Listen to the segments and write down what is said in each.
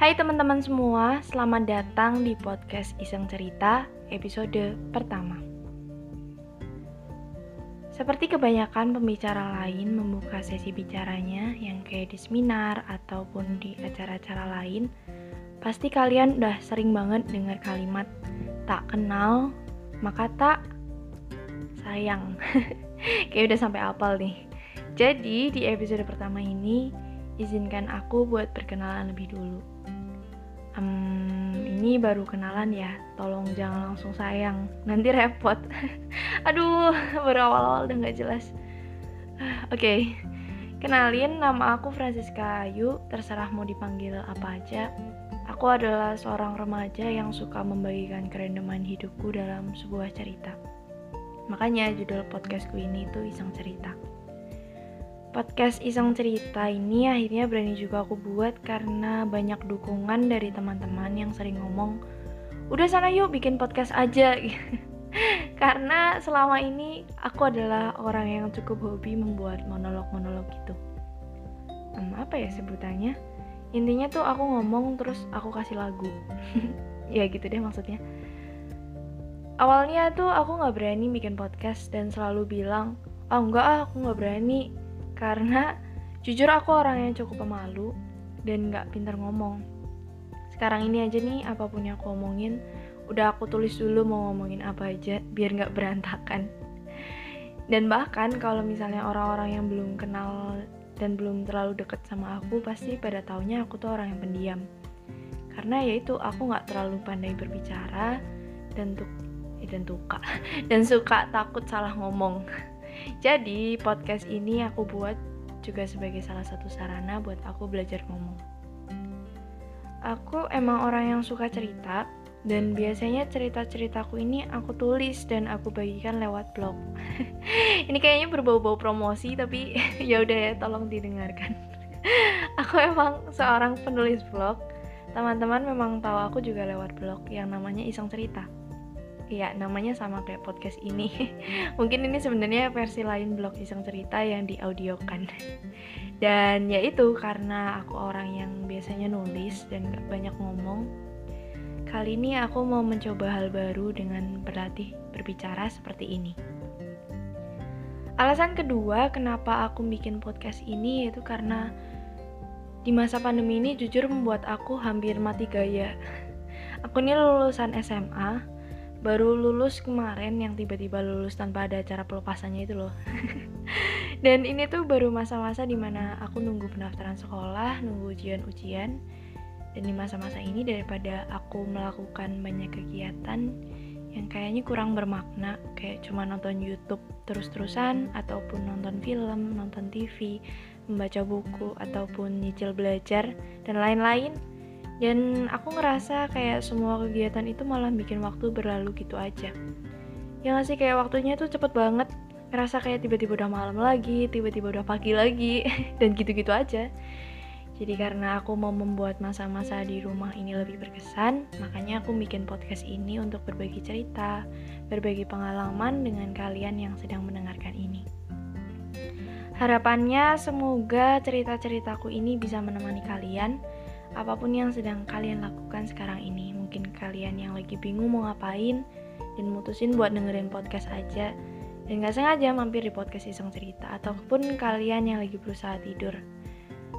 Hai teman-teman semua, selamat datang di podcast Iseng Cerita episode pertama. Seperti kebanyakan pembicara lain membuka sesi bicaranya yang kayak di seminar ataupun di acara-acara lain, pasti kalian udah sering banget dengar kalimat tak kenal, maka tak sayang. kayak udah sampai apal nih. Jadi di episode pertama ini, izinkan aku buat berkenalan lebih dulu. Um, ini baru kenalan ya tolong jangan langsung sayang nanti repot. Aduh baru awal-awal udah nggak jelas. Oke okay. kenalin nama aku Francisca Ayu terserah mau dipanggil apa aja. Aku adalah seorang remaja yang suka membagikan kerendaman hidupku dalam sebuah cerita. Makanya judul podcastku ini tuh iseng cerita Podcast Iseng Cerita ini akhirnya berani juga aku buat karena banyak dukungan dari teman-teman yang sering ngomong, udah sana yuk bikin podcast aja. karena selama ini aku adalah orang yang cukup hobi membuat monolog-monolog gitu. Hmm, apa ya sebutannya? Intinya tuh aku ngomong terus aku kasih lagu. ya gitu deh maksudnya. Awalnya tuh aku nggak berani bikin podcast dan selalu bilang, oh enggak ah aku nggak berani karena jujur aku orang yang cukup pemalu dan gak pintar ngomong. Sekarang ini aja nih, apa pun yang aku omongin, udah aku tulis dulu mau ngomongin apa aja, biar gak berantakan. Dan bahkan kalau misalnya orang-orang yang belum kenal dan belum terlalu deket sama aku, pasti pada taunya aku tuh orang yang pendiam. Karena ya itu aku gak terlalu pandai berbicara dan tuh eh, dan tuka dan suka takut salah ngomong. Jadi, podcast ini aku buat juga sebagai salah satu sarana buat aku belajar ngomong. Aku emang orang yang suka cerita, dan biasanya cerita-ceritaku ini aku tulis dan aku bagikan lewat blog. ini kayaknya berbau-bau promosi, tapi ya udah ya, tolong didengarkan. aku emang seorang penulis blog. Teman-teman memang tahu aku juga lewat blog yang namanya Iseng Cerita. Iya, namanya sama kayak podcast ini. Mungkin ini sebenarnya versi lain blog iseng cerita yang diaudiokan. Dan ya itu karena aku orang yang biasanya nulis dan gak banyak ngomong. Kali ini aku mau mencoba hal baru dengan berlatih berbicara seperti ini. Alasan kedua kenapa aku bikin podcast ini yaitu karena di masa pandemi ini jujur membuat aku hampir mati gaya. Aku ini lulusan SMA, baru lulus kemarin yang tiba-tiba lulus tanpa ada acara pelepasannya itu loh. Dan ini tuh baru masa-masa di mana aku nunggu pendaftaran sekolah nunggu ujian-ujian. Dan di masa-masa ini daripada aku melakukan banyak kegiatan yang kayaknya kurang bermakna kayak cuma nonton YouTube terus-terusan ataupun nonton film, nonton TV, membaca buku ataupun nyicil belajar dan lain-lain dan aku ngerasa kayak semua kegiatan itu malah bikin waktu berlalu gitu aja. Ya gak sih kayak waktunya tuh cepet banget. Ngerasa kayak tiba-tiba udah malam lagi tiba-tiba udah pagi lagi dan gitu-gitu aja. Jadi karena aku mau membuat masa-masa di rumah ini lebih berkesan, makanya aku bikin podcast ini untuk berbagi cerita, berbagi pengalaman dengan kalian yang sedang mendengarkan ini. Harapannya semoga cerita-ceritaku ini bisa menemani kalian apa pun yang sedang kalian lakukan sekarang ini. Mungkin kalian yang lagi bingung mau ngapain dan mutusin buat dengerin podcast aja dan gak sengaja mampir di podcast iseng cerita ataupun kalian yang lagi berusaha tidur.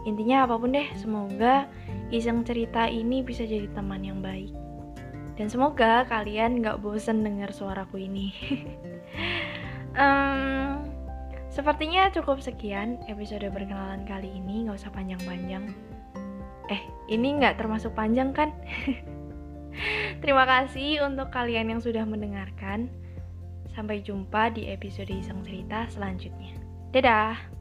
Intinya apa pun deh, semoga iseng cerita ini bisa jadi teman yang baik. Dan semoga kalian gak bosen denger suaraku ini. um, sepertinya cukup sekian episode perkenalan kali ini, gak usah panjang-panjang. Eh, ini nggak termasuk panjang kan? Terima kasih untuk kalian yang sudah mendengarkan. Sampai jumpa di episode Iseng Cerita selanjutnya. Dadah!